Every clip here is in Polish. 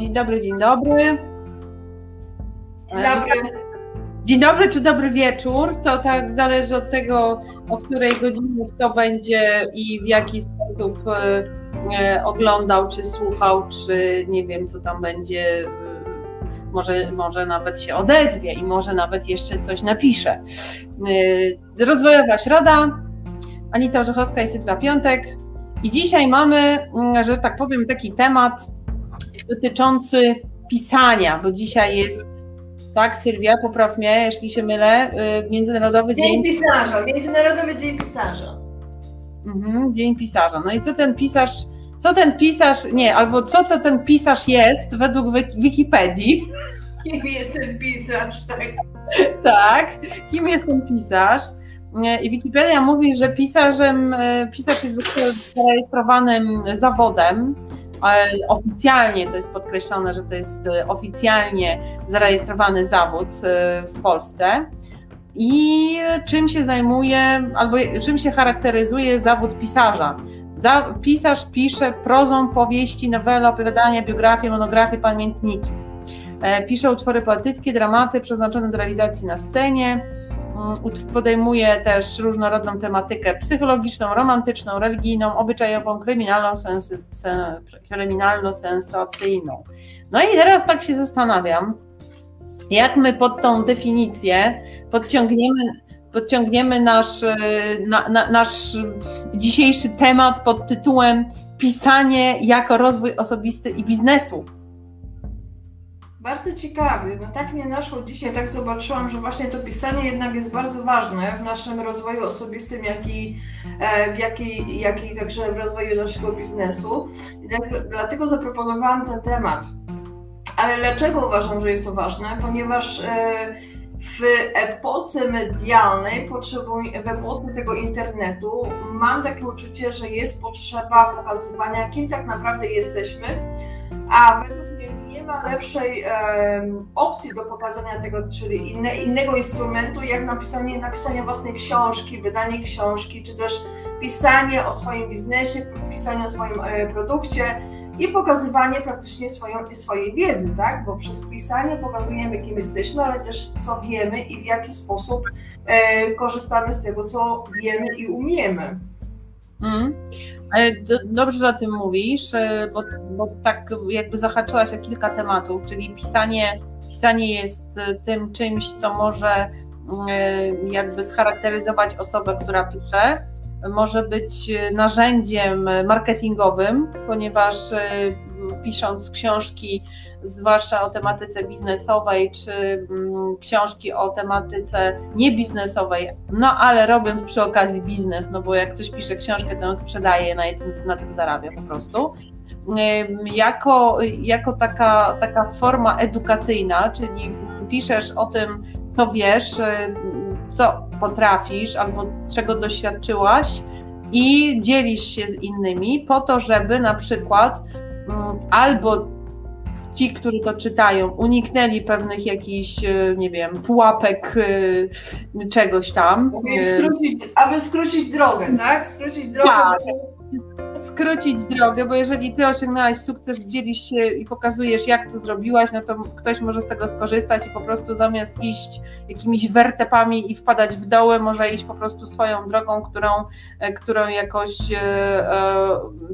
Dzień dobry, dzień dobry. Dzień dobry. Dzień dobry czy dobry wieczór. To tak zależy od tego, o której godzinie kto będzie i w jaki sposób e, e, oglądał, czy słuchał, czy nie wiem, co tam będzie. e, Może, może nawet się odezwie i może nawet jeszcze coś napisze. Rozwojowa Środa, Anita Orzechowska i Sylwia Piątek. I dzisiaj mamy, mm, że tak powiem, taki temat dotyczący pisania, bo dzisiaj jest, tak Sylwia, popraw mnie, jeśli się mylę, y, Międzynarodowy Dzień Dzień, Pisarza, Międzynarodowy Dzień Pisarza. mhm, Dzień Pisarza. No i co ten pisarz, co ten pisarz, nie, albo co to ten pisarz jest według Wik- Wikipedii, Kim jest ten pisarz, tak? tak, kim jest ten pisarz? I Wikipedia mówi, że pisarzem, e, pisarz jest zarejestrowanym zawodem. Oficjalnie to jest podkreślone, że to jest e, oficjalnie zarejestrowany zawód e, w Polsce. I czym się zajmuje, albo czym się charakteryzuje zawód pisarza? Za, pisarz pisze prozą, powieści, nowele, opowiadania, biografie, monografie, pamiętniki. E, Pisze utwory poetyckie, dramaty przeznaczone do realizacji na scenie. Ut- Podejmuje też różnorodną tematykę psychologiczną, romantyczną, religijną, obyczajową, kryminalną, sen, kryminalno-sensacyjną. No i teraz tak się zastanawiam, jak my pod tą definicję podciągniemy, podciągniemy nasz, e, na, na, nasz dzisiejszy temat pod tytułem Pisanie jako rozwój osobisty i biznesu. Bardzo ciekawy. No tak mnie naszło dzisiaj, tak zobaczyłam, że właśnie to pisanie jednak jest bardzo ważne w naszym rozwoju osobistym, jak i, e, w jak i, jak i także w rozwoju naszego biznesu. I tak, dlatego zaproponowałam ten temat. Ale dlaczego uważam, że jest to ważne? Ponieważ e, w epoce medialnej, w epoce tego internetu, mam takie uczucie, że jest potrzeba pokazywania, kim tak naprawdę jesteśmy, a według ma lepszej opcji do pokazania tego, czyli inne, innego instrumentu, jak napisanie, napisanie własnej książki, wydanie książki, czy też pisanie o swoim biznesie, pisanie o swoim e, produkcie i pokazywanie praktycznie swoją, swojej wiedzy, tak? Bo przez pisanie pokazujemy, kim jesteśmy, ale też co wiemy i w jaki sposób e, korzystamy z tego, co wiemy i umiemy. Mm. Dobrze, że o tym mówisz, e, bo, bo tak jakby zahaczyłaś o kilka tematów, czyli pisanie, pisanie jest e, tym czymś, co może jakby scharakteryzować osobę, która pisze. Może być narzędziem marketingowym, ponieważ pisząc książki, zwłaszcza o tematyce biznesowej, czy mm, książki o tematyce niebiznesowej, no ale robiąc przy okazji biznes, no bo jak ktoś pisze książkę, to ją sprzedaje, na tym, na tym zarabia po prostu. Jako, jako taka, taka forma edukacyjna, czyli piszesz o tym, co wiesz, y, co potrafisz albo czego doświadczyłaś i dzielisz się z innymi po to, żeby na przykład albo ci, którzy to czytają, uniknęli pewnych jakichś, e, nie wiem, pułapek e, czegoś tam. Aby E, skrócić, aby skrócić drogę, tak? Skrócić drogę. Tak. Skrócić drogę, bo jeżeli ty osiągnęłaś sukces, dzielisz się i pokazujesz, jak to zrobiłaś, no to ktoś może z tego skorzystać i po prostu zamiast iść jakimiś wertepami i wpadać w doły, może iść po prostu swoją drogą, którą, którą jakoś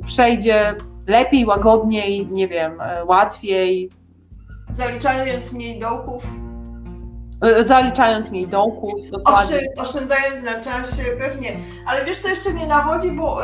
przejdzie lepiej, łagodniej, nie wiem, e, łatwiej, Zaliczając mniej dołków, e, zaliczając mniej dołków, dokładnie. oszczę, oszczędzając na czasie, pewnie. Ale wiesz, co jeszcze mnie nachodzi, bo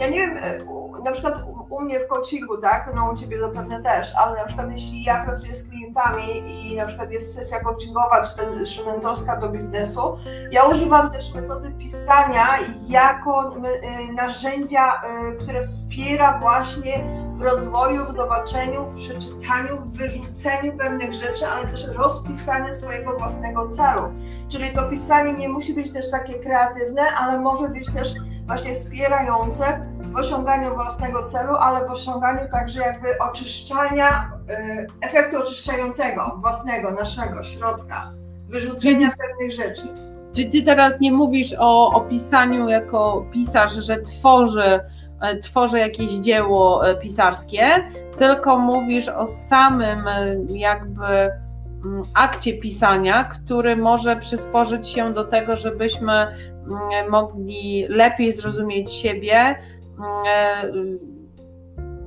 ja nie wiem, u, na przykład u, mnie w coachingu, tak, no u Ciebie zapewne też, ale na przykład jeśli ja pracuję z klientami i na przykład jest sesja coachingowa, czy, ten, czy mentorska do biznesu, ja używam też metody pisania jako y, narzędzia, y, które wspiera właśnie w rozwoju, w zobaczeniu, w przeczytaniu, w wyrzuceniu pewnych rzeczy, ale też rozpisaniu swojego własnego celu. Czyli to pisanie nie musi być też takie kreatywne, ale może być też właśnie wspierające w osiąganiu własnego celu, ale w osiąganiu także jakby oczyszczania, y, efektu oczyszczającego własnego, naszego środka, wyrzucenia pewnych rzeczy. Czy ty teraz nie mówisz o, o pisaniu jako pisarz, że tworzy tworzę jakieś dzieło pisarskie, tylko mówisz o samym jakby mm, akcie pisania, który może przysporzyć się do tego, żebyśmy mm, mogli lepiej zrozumieć siebie,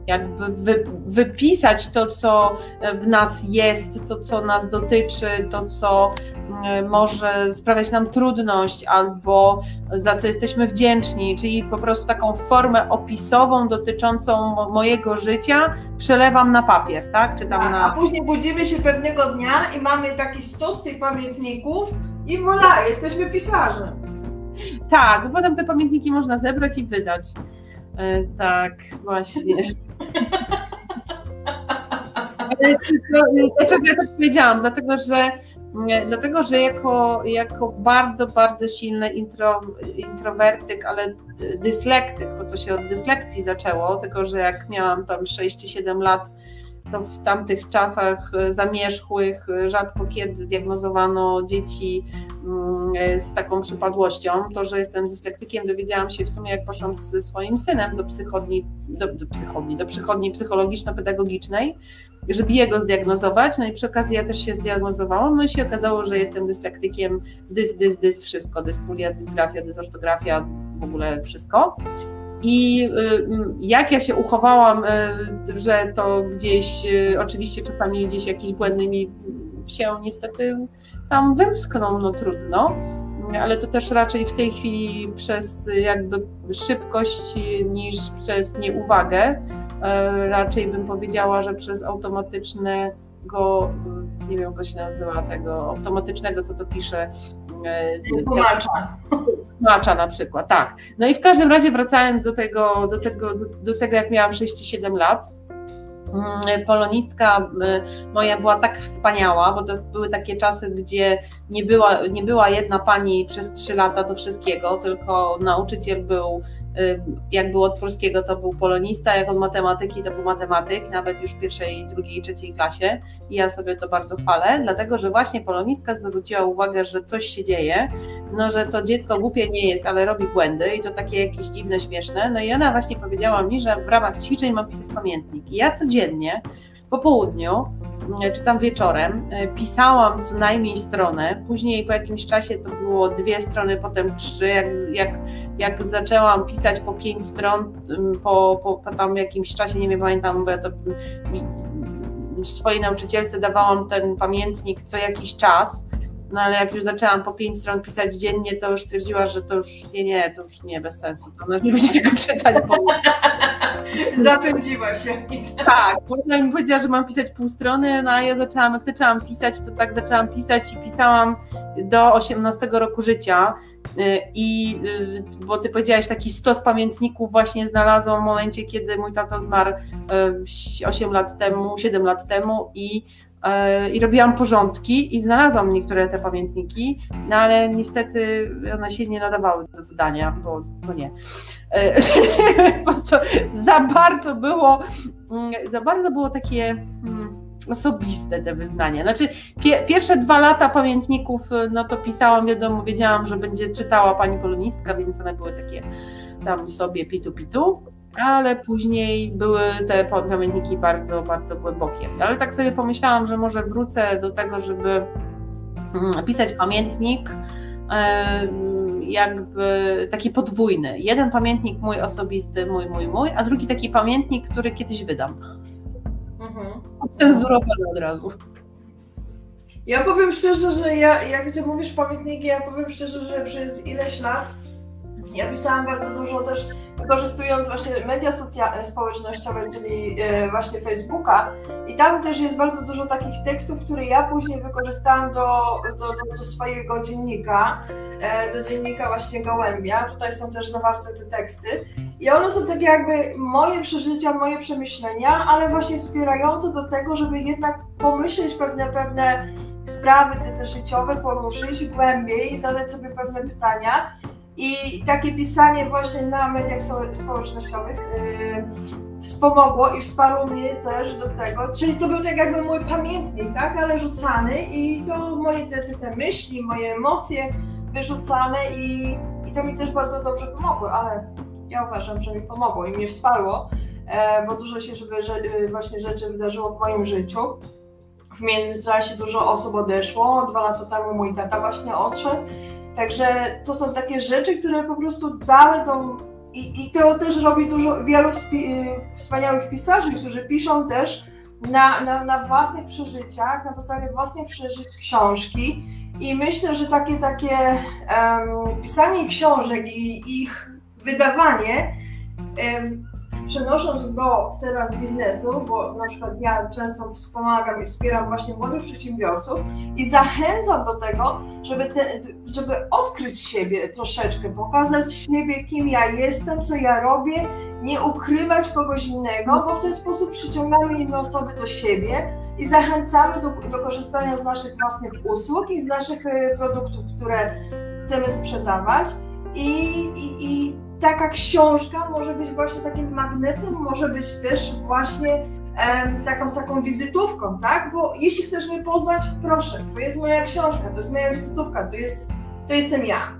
jakby wy, wypisać to, co w nas jest, to, co nas dotyczy, to, co mm, może sprawiać nam trudność, albo za co jesteśmy wdzięczni, czyli po prostu taką formę opisową dotyczącą mojego życia przelewam na papier, tak? Czy tam a, na... a później budzimy się pewnego dnia i mamy taki stos tych pamiętników i voilà, jesteśmy pisarzem. Tak, bo potem te pamiętniki można zebrać i wydać. E, tak, właśnie. Dlaczego ja tak powiedziałam? Dlatego, że dlatego, że jako, jako bardzo, bardzo silny intro, introwertyk, ale dyslektyk, bo to się od dyslekcji zaczęło, tylko że jak miałam tam 6 czy 7 lat, to w tamtych czasach zamierzchłych rzadko kiedy diagnozowano dzieci z taką przypadłością. To, że jestem dyslektykiem, dowiedziałam się w sumie, jak poszłam ze swoim synem do psychodni, do, do psychodni, do przychodni psychologiczno-pedagogicznej, żeby jego zdiagnozować. No i przy okazji ja też się zdiagnozowałam, no i się okazało, że jestem dyslektykiem, dys, dys, dys, wszystko, dyskulia, dysgrafia, dysortografia, w ogóle wszystko. I y, jak ja się uchowałam, y, że to gdzieś, y, oczywiście czasami gdzieś jakieś błędy mi się niestety tam wymskną, no trudno, ale to też raczej w tej chwili przez jakby szybkość niż przez nieuwagę. Raczej bym powiedziała, że przez automatycznego, nie wiem jak to się nazywa, tego automatycznego, co to pisze. Tłumacza tłumacza na przykład, tak. No i w każdym razie wracając do tego, do tego, do tego jak miałam 6-7 lat, polonistka y, moja była tak wspaniała, bo to były takie czasy, gdzie nie była, nie była jedna pani przez 3 lata do wszystkiego, tylko nauczyciel był jak był od polskiego, to był polonista, jak od matematyki, to był matematyk, nawet już w pierwszej, drugiej, trzeciej klasie. I ja sobie to bardzo chwalę, dlatego że właśnie polonistka zwróciła uwagę, że coś się dzieje, no że to dziecko głupie nie jest, ale robi błędy i to takie jakieś dziwne, śmieszne. No i ona właśnie powiedziała mi, że w ramach ćwiczeń mam pisać pamiętnik. I ja codziennie po południu czy tam wieczorem. E, pisałam co najmniej stronę, później po jakimś czasie to było dwie strony, potem trzy. Jak, jak, jak zaczęłam pisać po pięć stron, po, po, po tam jakimś czasie, nie wiem, pamiętam, bo ja to swojej nauczycielce dawałam ten pamiętnik co jakiś czas no ale jak już zaczęłam po pięć stron pisać dziennie, to już stwierdziła, że to już nie, nie, to już nie, bez sensu. To ona nie będzie tego czytać. Bo... Zapędziła się. Tak, bo ona mi powiedziała, że mam pisać pół strony, no a ja zaczęłam, jak zaczęłam pisać, to tak zaczęłam pisać i pisałam do 18 roku życia. Y, I y, bo ty powiedziałaś, taki stos pamiętników właśnie znalazłam w momencie, kiedy mój tato zmarł 8 y, lat temu, 7 lat temu i i robiłam porządki i znalazłam niektóre te pamiętniki, no ale niestety one się nie nadawały do wydania, bo, bo nie. E, bo to za bardzo było, mm, za bardzo było takie mm, osobiste te wyznania. Znaczy, pie, pierwsze dwa lata pamiętników, no to pisałam, wiadomo, wiedziałam, że będzie czytała pani polonistka, więc one były takie tam sobie pitu-pitu ale później były te pamiętniki bardzo, bardzo głębokie. Ale tak sobie pomyślałam, że może wrócę do tego, żeby mm, pisać pamiętnik jakby taki podwójny. Jeden pamiętnik mój osobisty, mój, mój, mój, a drugi taki pamiętnik, który kiedyś wydam. Mhm. Cenzurowany od razu. Ja powiem szczerze, że ja, jak ty mówisz pamiętniki, ja powiem szczerze, że przez ileś lat ja pisałam bardzo dużo też wykorzystując właśnie media społecznościowe, czyli e, właśnie Facebooka. I tam też jest bardzo dużo takich tekstów, które ja później wykorzystałam do, do, do swojego dziennika, e, do dziennika właśnie Gołębia. Tutaj są też zawarte te teksty. I one są takie jakby moje przeżycia, moje przemyślenia, ale właśnie wspierające do tego, żeby jednak pomyśleć pewne, pewne sprawy te, te życiowe, poruszyć głębiej, zadać sobie pewne pytania i takie pisanie właśnie na mediach społecznościowych yy, wspomogło i wsparło mnie też do tego, czyli to był tak jakby mój pamiętnik, tak, ale rzucany i to moje te, te, te myśli, moje emocje wyrzucane i, i to mi też bardzo dobrze pomogło, ale ja uważam, że mi pomogło i mnie wsparło, e, bo dużo się żeby, że, właśnie rzeczy wydarzyło w moim życiu. W międzyczasie dużo osób odeszło. Dwa lata temu mój tata właśnie odszedł. Także to są takie rzeczy, które po prostu dały tą. I, i to też robi dużo wielu wspaniałych pisarzy, którzy piszą też na, na, na własnych przeżyciach, na podstawie własnych przeżyć książki. I myślę, że takie, takie um, pisanie książek i ich wydawanie um, przenosząc do teraz biznesu, bo na przykład ja często wspomagam i wspieram właśnie młodych przedsiębiorców i zachęcam do tego, żeby, te, żeby odkryć siebie troszeczkę, pokazać siebie, kim ja jestem, co ja robię, nie ukrywać kogoś innego, bo w ten sposób przyciągamy inne osoby do siebie i zachęcamy do, do korzystania z naszych własnych usług i z naszych e, produktów, które chcemy sprzedawać. I, i, i taka książka może być właśnie takim magnetem, może być też właśnie um, taką, taką wizytówką, tak? Bo jeśli chcesz mnie poznać, proszę, to jest moja książka, to jest moja wizytówka, to, jest, to jestem ja.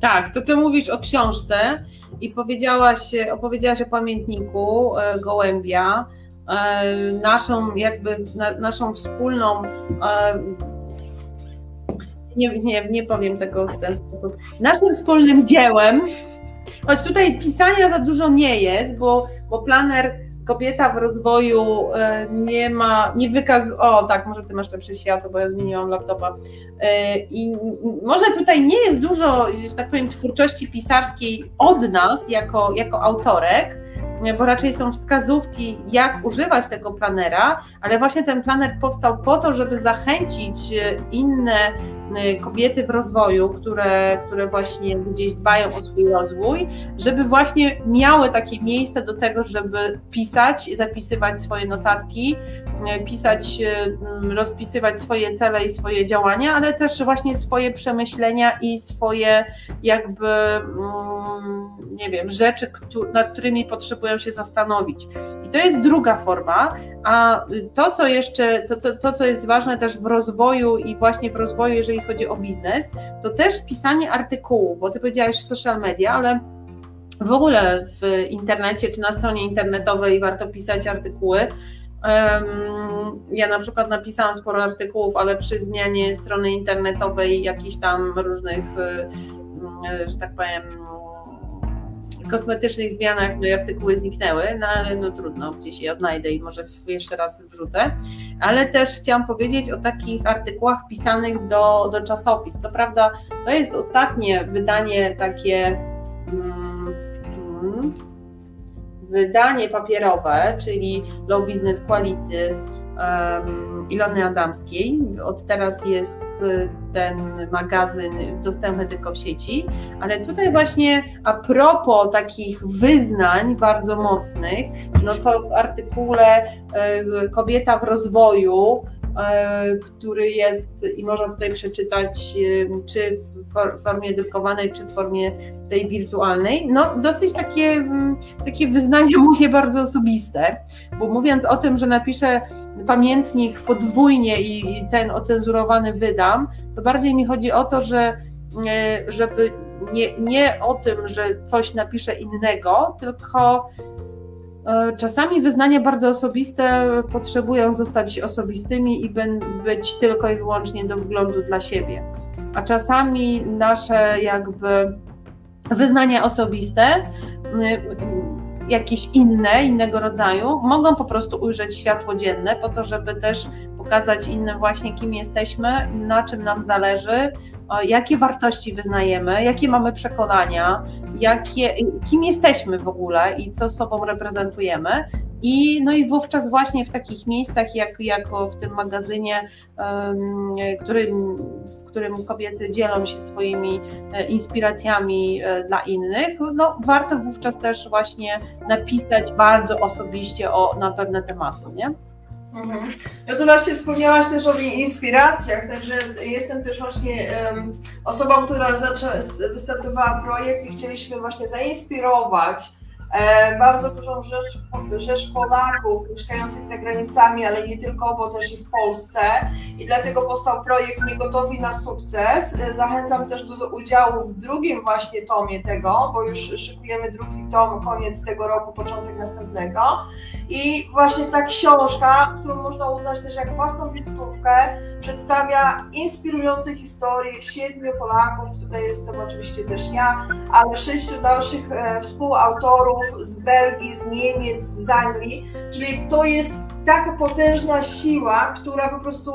Tak, to ty mówisz o książce i powiedziałaś, opowiedziałaś o pamiętniku e, Gołębia, e, naszą jakby, na, naszą wspólną e, nie, nie, nie powiem tego w ten sposób, naszym wspólnym dziełem, Choć tutaj pisania za dużo nie jest, bo, bo planer kobieta w rozwoju e, nie ma, nie wykazuje, o tak, może ty masz lepsze światło, bo ja mam laptopa. E, I może tutaj nie jest dużo, że tak powiem, twórczości pisarskiej od nas jako, jako autorek, bo raczej są wskazówki, jak używać tego planera, ale właśnie ten planer powstał po to, żeby zachęcić inne kobiety w rozwoju, które, które właśnie gdzieś dbają o swój rozwój, żeby właśnie miały takie miejsce do tego, żeby pisać, zapisywać swoje notatki, y, pisać, y, rozpisywać swoje cele i swoje działania, ale też właśnie swoje przemyślenia i swoje jakby, mm, nie wiem, rzeczy, nad którymi potrzebują się zastanowić. To jest druga forma, a to, co jeszcze, to, to, to co jest ważne też w rozwoju i właśnie w rozwoju, jeżeli chodzi o biznes, to też pisanie artykułów, bo ty powiedziałaś w social media, ale w ogóle w internecie czy na stronie internetowej warto pisać artykuły. Ja na przykład napisałam sporo artykułów, ale przy zmianie strony internetowej jakichś tam różnych, y, że tak powiem, kosmetycznych zmianach no artykuły zniknęły, no ale no trudno, gdzieś je odnajdę i może jeszcze raz wrzucę. Ale też chciałam powiedzieć o takich artykułach pisanych do, do czasopis. Co prawda to jest ostatnie wydanie takie. Hmm, hmm, wydanie papierowe, czyli Low Business Quality um, Ilony Adamskiej. Od teraz jest y, ten magazyn dostępny tylko w sieci, ale tutaj właśnie a propos takich wyznań bardzo mocnych, no to w artykule y, Kobieta w rozwoju który jest i można tutaj przeczytać, e, czy w formie drukowanej, czy w formie tej wirtualnej. No, dosyć takie, mm, takie wyznanie moje bardzo osobiste, bo mówiąc o tym, że napiszę pamiętnik podwójnie i ten ocenzurowany wydam, to bardziej mi chodzi o to, że e, żeby nie, nie o tym, że coś napiszę innego, tylko E, czasami wyznania bardzo osobiste potrzebują zostać osobistymi i być tylko i wyłącznie do wglądu dla siebie. A czasami nasze jakby wyznania osobiste, jakieś inne, innego rodzaju, mogą po prostu ujrzeć światło dzienne, po to, żeby też pokazać innym właśnie, kim jesteśmy, na czym nam zależy, jakie wartości wyznajemy, jakie mamy przekonania, jakie, kim jesteśmy w ogóle i co sobą reprezentujemy. I, no i wówczas właśnie w takich miejscach, jak, jak w tym magazynie, którym, w którym kobiety dzielą się swoimi e, inspiracjami e, dla innych, no warto wówczas też właśnie napisać bardzo osobiście o, na pewne tematy, nie? Mhm. No to właśnie wspomniałaś też o inspiracjach, także jestem też właśnie um, osobą, która zaczęła, wystartowała projekt i chcieliśmy właśnie zainspirować e, bardzo dużą rzecz, rzecz Polaków mieszkających za granicami, ale nie tylko, bo też i w Polsce i dlatego powstał projekt Niegotowi na sukces. Zachęcam też do udziału w drugim właśnie tomie tego, bo już szykujemy drugi tom, koniec tego roku, początek następnego. I właśnie ta książka, którą można uznać też jak własną wizytówkę, przedstawia inspirujące historie siedmiu Polaków, tutaj jestem oczywiście też ja, ale sześciu dalszych e, współautorów z Belgii, z Niemiec, z Anglii, czyli to jest taka potężna siła, która po prostu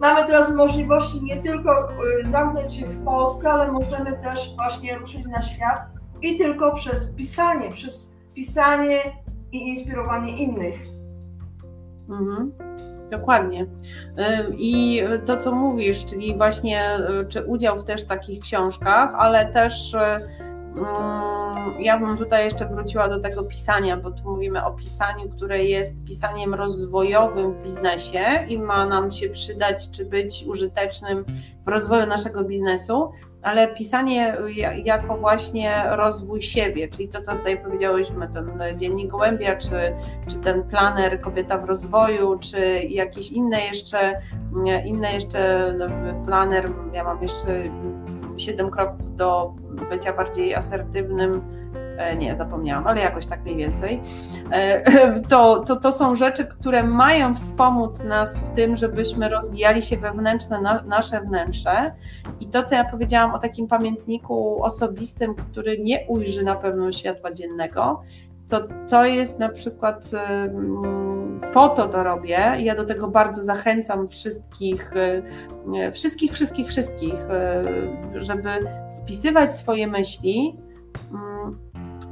mamy teraz możliwości nie tylko e, zamknąć się w Polsce, ale możemy też właśnie ruszyć na świat i tylko przez pisanie, przez pisanie i inspirowanie innych. Mhm. Dokładnie. I to, co mówisz, czyli właśnie y, czy udział w też takich książkach, ale też y, mm, ja bym tutaj jeszcze wróciła do tego pisania, bo tu mówimy o pisaniu, które jest pisaniem rozwojowym w biznesie i ma nam się przydać, czy być użytecznym w rozwoju naszego biznesu, ale pisanie jako właśnie rozwój siebie, czyli to, co tutaj powiedziałyśmy, ten dziennik gołębia, czy, czy ten planer Kobieta w rozwoju, czy jakieś inne jeszcze, inne jeszcze no, planer, ja mam jeszcze siedem kroków do bycia bardziej asertywnym, nie, zapomniałam, ale jakoś tak mniej więcej, e, to, to, to są rzeczy, które mają wspomóc nas w tym, żebyśmy rozwijali się wewnętrzne, nasze wnętrze. I to, co ja powiedziałam o takim pamiętniku osobistym, który nie ujrzy na pewno światła dziennego, to to jest na przykład po to to robię. Ja do tego bardzo zachęcam wszystkich, e, wszystkich, wszystkich, wszystkich, żeby spisywać swoje myśli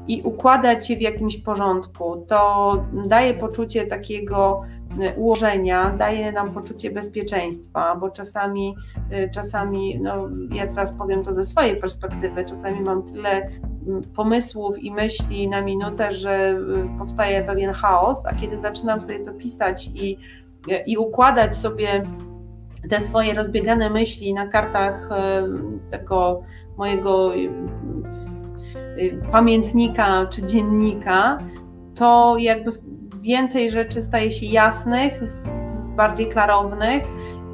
i układać je w jakimś porządku. To daje poczucie takiego e, ułożenia, daje nam poczucie bezpieczeństwa, bo czasami, e, czasami, no ja teraz powiem to ze swojej perspektywy, czasami mam tyle pomysłów i myśli na minutę, że e, powstaje pewien chaos, a kiedy zaczynam sobie to pisać i, i układać sobie te swoje rozbiegane myśli na kartach tego mojego pamiętnika czy dziennika, to jakby więcej rzeczy staje się jasnych, bardziej klarownych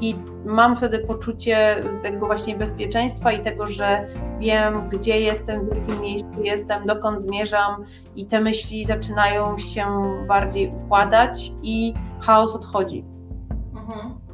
i mam wtedy poczucie tego właśnie bezpieczeństwa i tego, że wiem, gdzie jestem, w jakim miejscu jestem, dokąd zmierzam i te myśli zaczynają się bardziej układać i chaos odchodzi. Mhm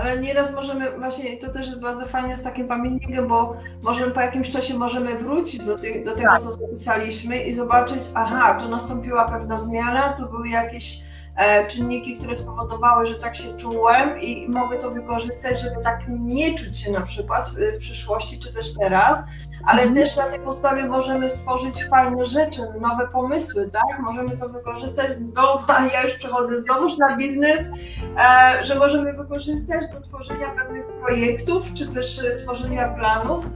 ale nieraz możemy, właśnie to też jest bardzo fajne z takim pamiętnikiem, bo możemy po jakimś czasie możemy wrócić do, tych, do tego, co zapisaliśmy i zobaczyć, aha, tu nastąpiła pewna zmiana, tu były jakieś e, czynniki, które spowodowały, że tak się czułem i mogę to wykorzystać, żeby tak nie czuć się na przykład w przyszłości, czy też teraz, ale mhm. też na tej podstawie możemy stworzyć fajne rzeczy, nowe pomysły, tak? Możemy to wykorzystać do, ja już przechodzę znowuż na biznes, e, że możemy wykorzystać do tworzenia pewnych projektów, czy też e, tworzenia planów,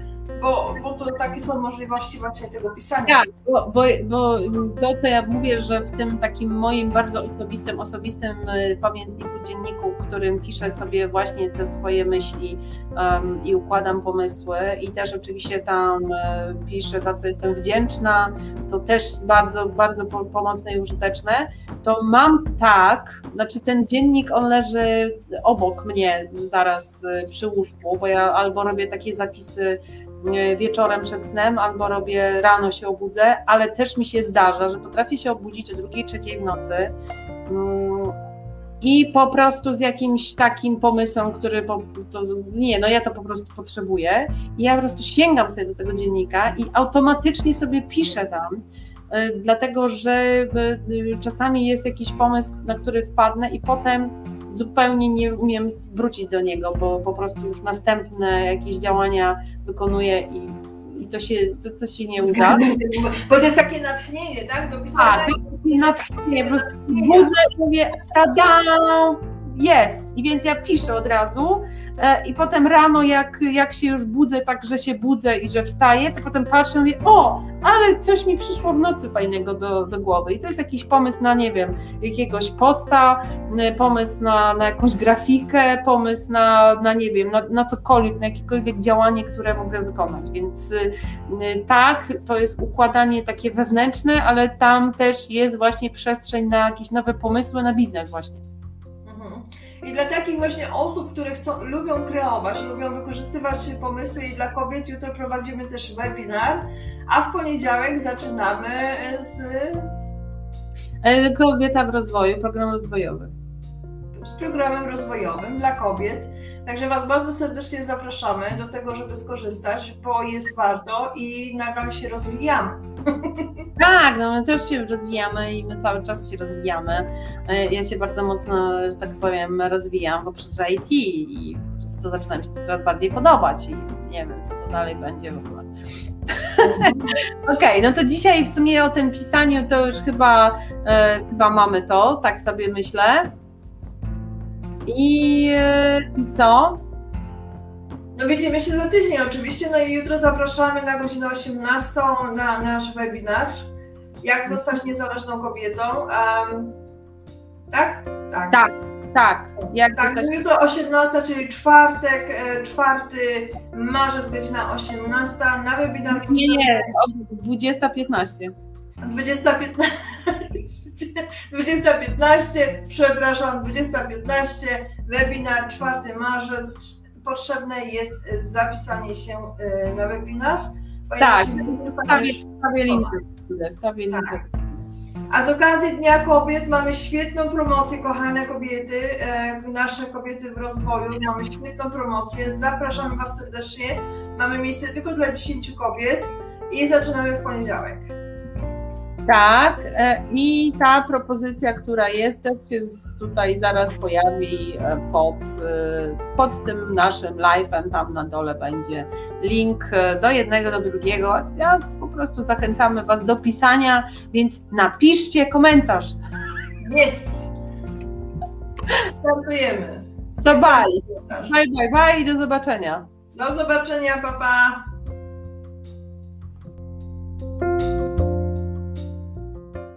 bo, bo to takie są możliwości właśnie tego pisania. Tak, bo, bo, bo to, co ja mówię, że w tym takim moim bardzo osobistym, osobistym e, pamiętniku, dzienniku, w którym piszę sobie właśnie te swoje myśli um, i układam pomysły i też oczywiście tam e, piszę, za co jestem wdzięczna, to też bardzo, bardzo pomocne i użyteczne, to mam tak, znaczy ten dziennik, on leży obok mnie zaraz e, przy łóżku, bo ja albo robię takie zapisy wieczorem przed snem, albo robię rano się obudzę, ale też mi się zdarza, że potrafię się obudzić o drugiej, trzeciej w nocy mm, i po prostu z jakimś takim pomysłem, który po, to, nie, no ja to po prostu potrzebuję. I ja po prostu sięgam sobie do tego dziennika i automatycznie sobie piszę tam, e, dlatego że e, czasami jest jakiś pomysł, na który wpadnę i potem zupełnie nie umiem wrócić do niego, bo po prostu już następne jakieś działania wykonuję i, i to, się, to, to się nie uda. Bo to jest takie natchnienie, tak? Do pisania. Tak, takie natchnienie, po prostu budzę i mówię tada, jest. I więc ja piszę od razu e, i potem rano, jak, jak się już budzę, tak, że się budzę i że wstaję, to potem patrzę i mówię, o, ale coś mi przyszło w nocy fajnego do, do głowy. I to jest jakiś pomysł na, nie wiem, jakiegoś posta, pomysł na, na jakąś grafikę, pomysł na, na nie wiem, na, na cokolwiek, na jakiekolwiek działanie, które mogę wykonać. Więc tak, to jest układanie takie wewnętrzne, ale tam też jest właśnie przestrzeń na jakieś nowe pomysły na biznes właśnie. I dla takich właśnie osób, które chcą, lubią kreować, lubią wykorzystywać pomysły i dla kobiet, jutro prowadzimy też webinar, a w poniedziałek zaczynamy z... E, kobieta w rozwoju, program rozwojowy. Z programem rozwojowym dla kobiet. Także Was bardzo serdecznie zapraszamy do tego, żeby skorzystać, bo jest warto i nadal się rozwijamy. Tak, no my też się rozwijamy i my cały czas się rozwijamy. E, ja się bardzo mocno, że tak powiem, rozwijam poprzez IT i to zaczyna mi się coraz bardziej podobać i nie wiem, co to dalej będzie w ogóle. Okej, okay, no to dzisiaj w sumie o tym pisaniu to już chyba, e, chyba mamy to, tak sobie myślę. I, e, I co? No widzimy się za tydzień oczywiście, no i jutro zapraszamy na godzinę 18 na nasz webinar. Jak zostać niezależną kobietą. Um, tak? Tak. Tak. Tak, jak tak zostać... jutro 18, czyli czwartek, 4 e, marzec, godzina 18 na webinar. Nie, nie, 20.15. 20.15. 20.15, przepraszam, 20.15, webinar 4 marzec. Potrzebne jest e, zapisanie się e, na webinar. Tak, stawię, stawię linkę. Stawię. Tak. A z okazji Dnia Kobiet mamy świetną promocję, kochane kobiety, e, nasze kobiety w rozwoju, mamy świetną promocję. Zapraszam Was serdecznie. Mamy miejsce tylko dla 10 kobiet i zaczynamy w poniedziałek. Tak, e, i ta propozycja, która jest, też się tutaj zaraz pojawi e, pod, e, pod tym naszym live'em. Tam na dole będzie link do jednego, do drugiego. Ja po prostu zachęcamy Was do pisania, więc napiszcie komentarz. Yes! Startujemy. So bye. Bye, bye, bye i do zobaczenia. Do zobaczenia, papa.